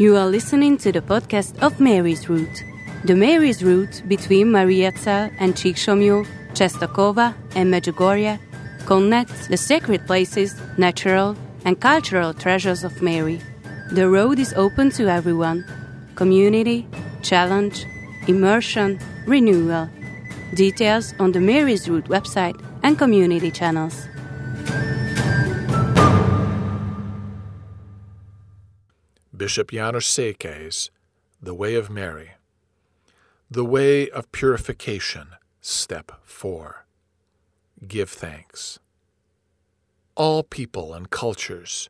You are listening to the podcast of Mary's Route. The Mary's Route between Mariazell and Csíksomlyó, Czestochowa and Medjugorje connects the sacred places, natural and cultural treasures of Mary. The road is open to everyone. Community, challenge, immersion, renewal. Details on the Mary's Route website and community channels. Bishop János Székely's The Way of Mary. The Way of Purification, Step 4. Give thanks. All people and cultures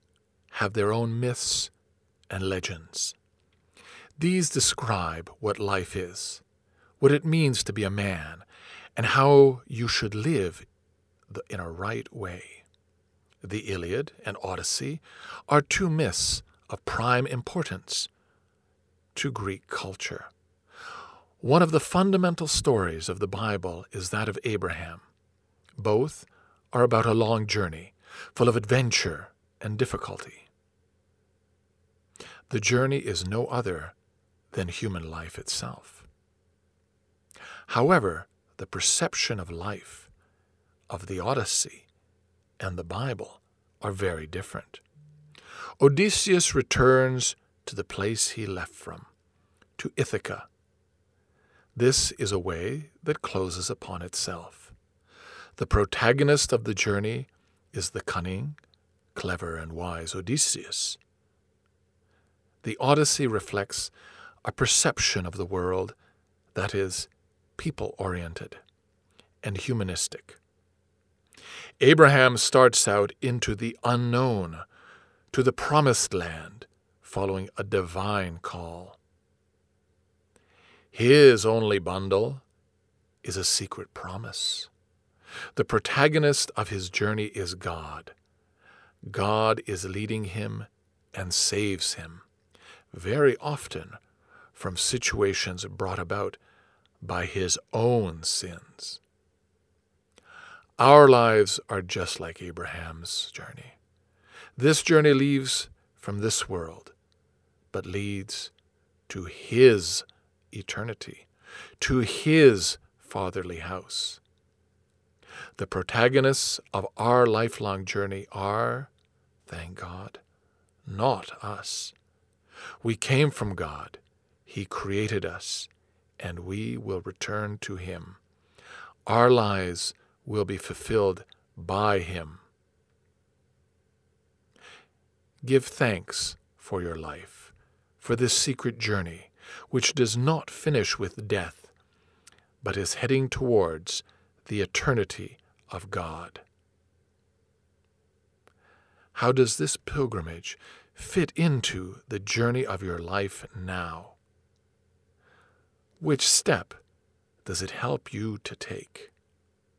have their own myths and legends. These describe what life is, what it means to be a man, and how you should live in a right way. The Iliad and Odyssey are two myths of prime importance to Greek culture. One of the fundamental stories of the Bible is that of Abraham. Both are about a long journey, full of adventure and difficulty. The journey is no other than human life itself. However, the perception of life, of the Odyssey, and the Bible are very different. Odysseus returns to the place he left from, to Ithaca. This is a way that closes upon itself. The protagonist of the journey is the cunning, clever, and wise Odysseus. The Odyssey reflects a perception of the world that is people oriented and humanistic. Abraham starts out into the unknown to the promised land following a divine call. His only bundle is a secret promise. The protagonist of his journey is God. God is leading him and saves him, very often from situations brought about by his own sins. Our lives are just like Abraham's journey. This journey leaves from this world, but leads to His eternity, to His fatherly house. The protagonists of our lifelong journey are, thank God, not us. We came from God, He created us, and we will return to Him. Our lives will be fulfilled by Him. Give thanks for your life, for this secret journey, which does not finish with death, but is heading towards the eternity of God. How does this pilgrimage fit into the journey of your life now? Which step does it help you to take?